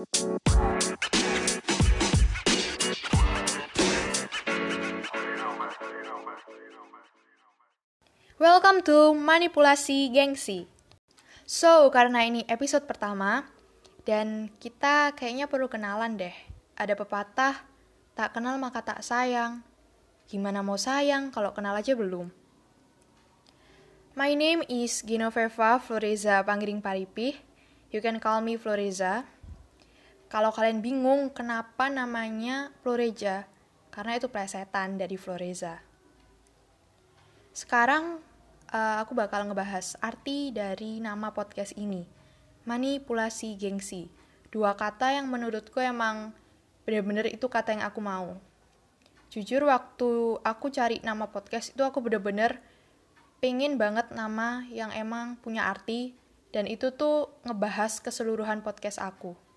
Welcome to Manipulasi Gengsi. So, karena ini episode pertama, dan kita kayaknya perlu kenalan deh. Ada pepatah, tak kenal maka tak sayang. Gimana mau sayang kalau kenal aja belum? My name is Genoveva Floreza Panggiring Paripih. You can call me Floreza. Kalau kalian bingung kenapa namanya Floreja, karena itu plesetan dari Floreza. Sekarang uh, aku bakal ngebahas arti dari nama podcast ini. Manipulasi gengsi. Dua kata yang menurutku emang bener-bener itu kata yang aku mau. Jujur waktu aku cari nama podcast itu aku bener-bener pengen banget nama yang emang punya arti dan itu tuh ngebahas keseluruhan podcast aku.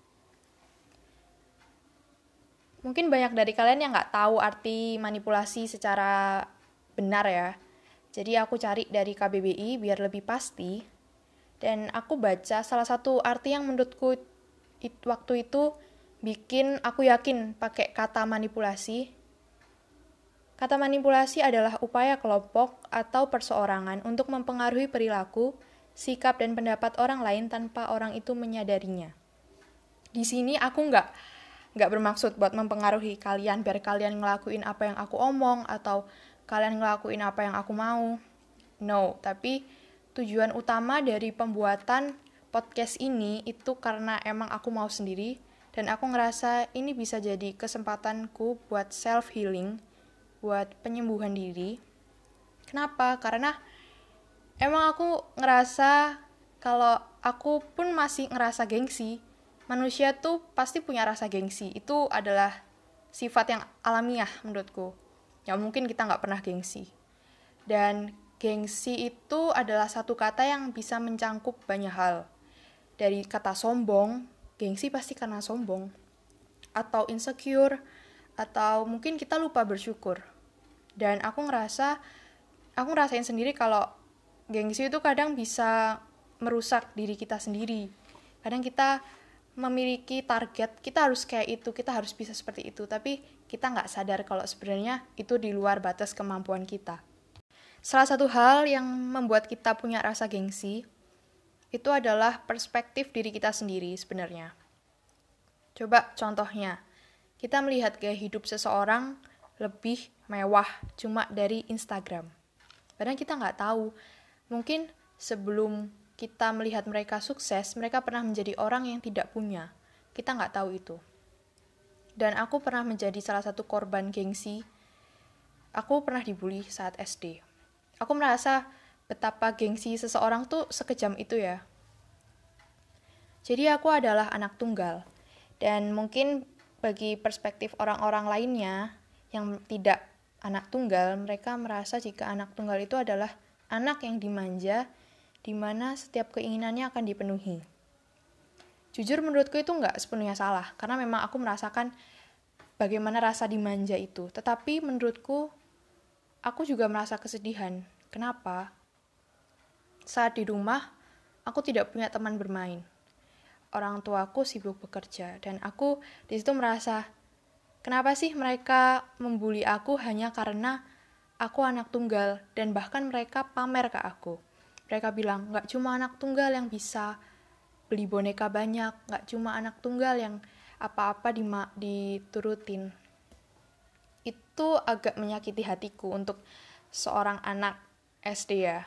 Mungkin banyak dari kalian yang nggak tahu arti manipulasi secara benar ya. Jadi aku cari dari KBBI biar lebih pasti. Dan aku baca salah satu arti yang menurutku it, waktu itu bikin aku yakin pakai kata manipulasi. Kata manipulasi adalah upaya kelompok atau perseorangan untuk mempengaruhi perilaku, sikap, dan pendapat orang lain tanpa orang itu menyadarinya. Di sini aku nggak nggak bermaksud buat mempengaruhi kalian biar kalian ngelakuin apa yang aku omong atau kalian ngelakuin apa yang aku mau. No, tapi tujuan utama dari pembuatan podcast ini itu karena emang aku mau sendiri dan aku ngerasa ini bisa jadi kesempatanku buat self healing, buat penyembuhan diri. Kenapa? Karena emang aku ngerasa kalau aku pun masih ngerasa gengsi. Manusia tuh pasti punya rasa gengsi. Itu adalah sifat yang alamiah menurutku ya mungkin kita nggak pernah gengsi. Dan gengsi itu adalah satu kata yang bisa mencangkup banyak hal. Dari kata sombong, gengsi pasti karena sombong. Atau insecure, atau mungkin kita lupa bersyukur. Dan aku ngerasa, aku ngerasain sendiri kalau gengsi itu kadang bisa merusak diri kita sendiri. Kadang kita memiliki target, kita harus kayak itu, kita harus bisa seperti itu. Tapi kita nggak sadar kalau sebenarnya itu di luar batas kemampuan kita. Salah satu hal yang membuat kita punya rasa gengsi itu adalah perspektif diri kita sendiri sebenarnya. Coba contohnya, kita melihat gaya hidup seseorang lebih mewah cuma dari Instagram. Padahal kita nggak tahu, mungkin sebelum kita melihat mereka sukses, mereka pernah menjadi orang yang tidak punya. Kita nggak tahu itu. Dan aku pernah menjadi salah satu korban gengsi. Aku pernah dibully saat SD. Aku merasa betapa gengsi seseorang tuh sekejam itu ya. Jadi aku adalah anak tunggal. Dan mungkin bagi perspektif orang-orang lainnya yang tidak anak tunggal, mereka merasa jika anak tunggal itu adalah anak yang dimanja, di mana setiap keinginannya akan dipenuhi. Jujur menurutku itu nggak sepenuhnya salah, karena memang aku merasakan bagaimana rasa dimanja itu. Tetapi menurutku, aku juga merasa kesedihan. Kenapa? Saat di rumah, aku tidak punya teman bermain. Orang tuaku sibuk bekerja, dan aku di situ merasa, kenapa sih mereka membuli aku hanya karena aku anak tunggal, dan bahkan mereka pamer ke aku. Mereka bilang, nggak cuma anak tunggal yang bisa beli boneka banyak, nggak cuma anak tunggal yang apa-apa diturutin. Itu agak menyakiti hatiku untuk seorang anak SD ya.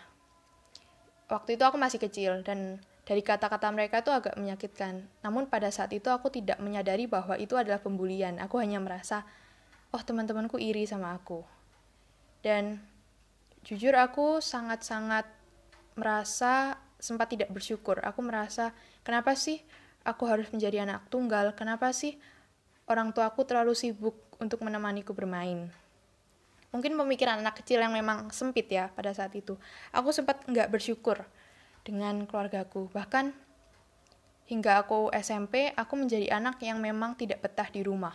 Waktu itu aku masih kecil dan dari kata-kata mereka itu agak menyakitkan. Namun pada saat itu aku tidak menyadari bahwa itu adalah pembulian. Aku hanya merasa, oh teman-temanku iri sama aku. Dan jujur aku sangat-sangat merasa sempat tidak bersyukur. Aku merasa, kenapa sih aku harus menjadi anak tunggal? Kenapa sih orang tua aku terlalu sibuk untuk menemaniku bermain? Mungkin pemikiran anak kecil yang memang sempit ya pada saat itu. Aku sempat nggak bersyukur dengan keluargaku. Bahkan hingga aku SMP, aku menjadi anak yang memang tidak betah di rumah.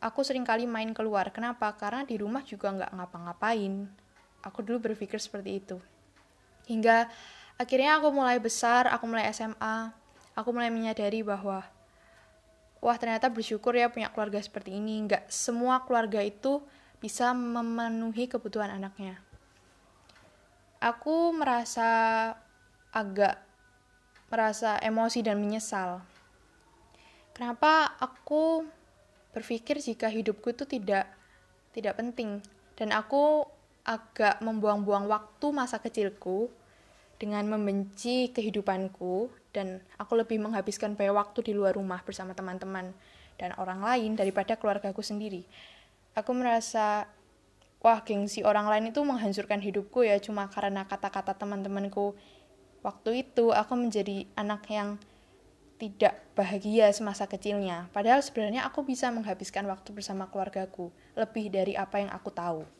Aku sering kali main keluar. Kenapa? Karena di rumah juga nggak ngapa-ngapain. Aku dulu berpikir seperti itu. Hingga akhirnya aku mulai besar, aku mulai SMA, aku mulai menyadari bahwa wah ternyata bersyukur ya punya keluarga seperti ini. Nggak semua keluarga itu bisa memenuhi kebutuhan anaknya. Aku merasa agak merasa emosi dan menyesal. Kenapa aku berpikir jika hidupku itu tidak tidak penting dan aku agak membuang-buang waktu masa kecilku dengan membenci kehidupanku dan aku lebih menghabiskan banyak waktu di luar rumah bersama teman-teman dan orang lain daripada keluargaku sendiri. Aku merasa wah gengsi orang lain itu menghancurkan hidupku ya cuma karena kata-kata teman-temanku. Waktu itu aku menjadi anak yang tidak bahagia semasa kecilnya. Padahal sebenarnya aku bisa menghabiskan waktu bersama keluargaku lebih dari apa yang aku tahu.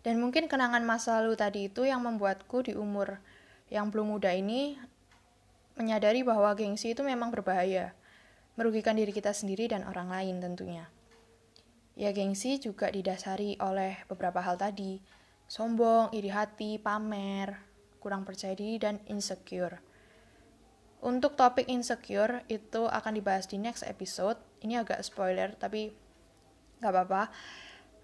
Dan mungkin kenangan masa lalu tadi itu yang membuatku di umur yang belum muda ini menyadari bahwa gengsi itu memang berbahaya, merugikan diri kita sendiri dan orang lain tentunya. Ya gengsi juga didasari oleh beberapa hal tadi, sombong, iri hati, pamer, kurang percaya diri, dan insecure. Untuk topik insecure itu akan dibahas di next episode. Ini agak spoiler, tapi gak apa-apa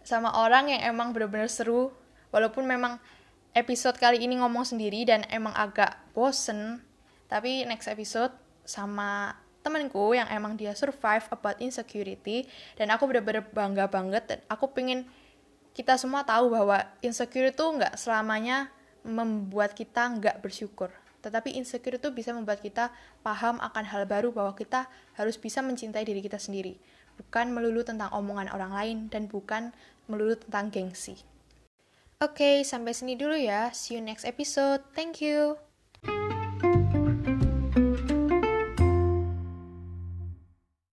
sama orang yang emang bener-bener seru. Walaupun memang episode kali ini ngomong sendiri dan emang agak bosen tapi next episode sama temenku yang emang dia survive about insecurity dan aku bener-bener bangga banget dan aku pengen kita semua tahu bahwa insecure itu nggak selamanya membuat kita nggak bersyukur. Tetapi insecure itu bisa membuat kita paham akan hal baru bahwa kita harus bisa mencintai diri kita sendiri bukan melulu tentang omongan orang lain dan bukan melulu tentang gengsi. Oke, okay, sampai sini dulu ya. See you next episode. Thank you.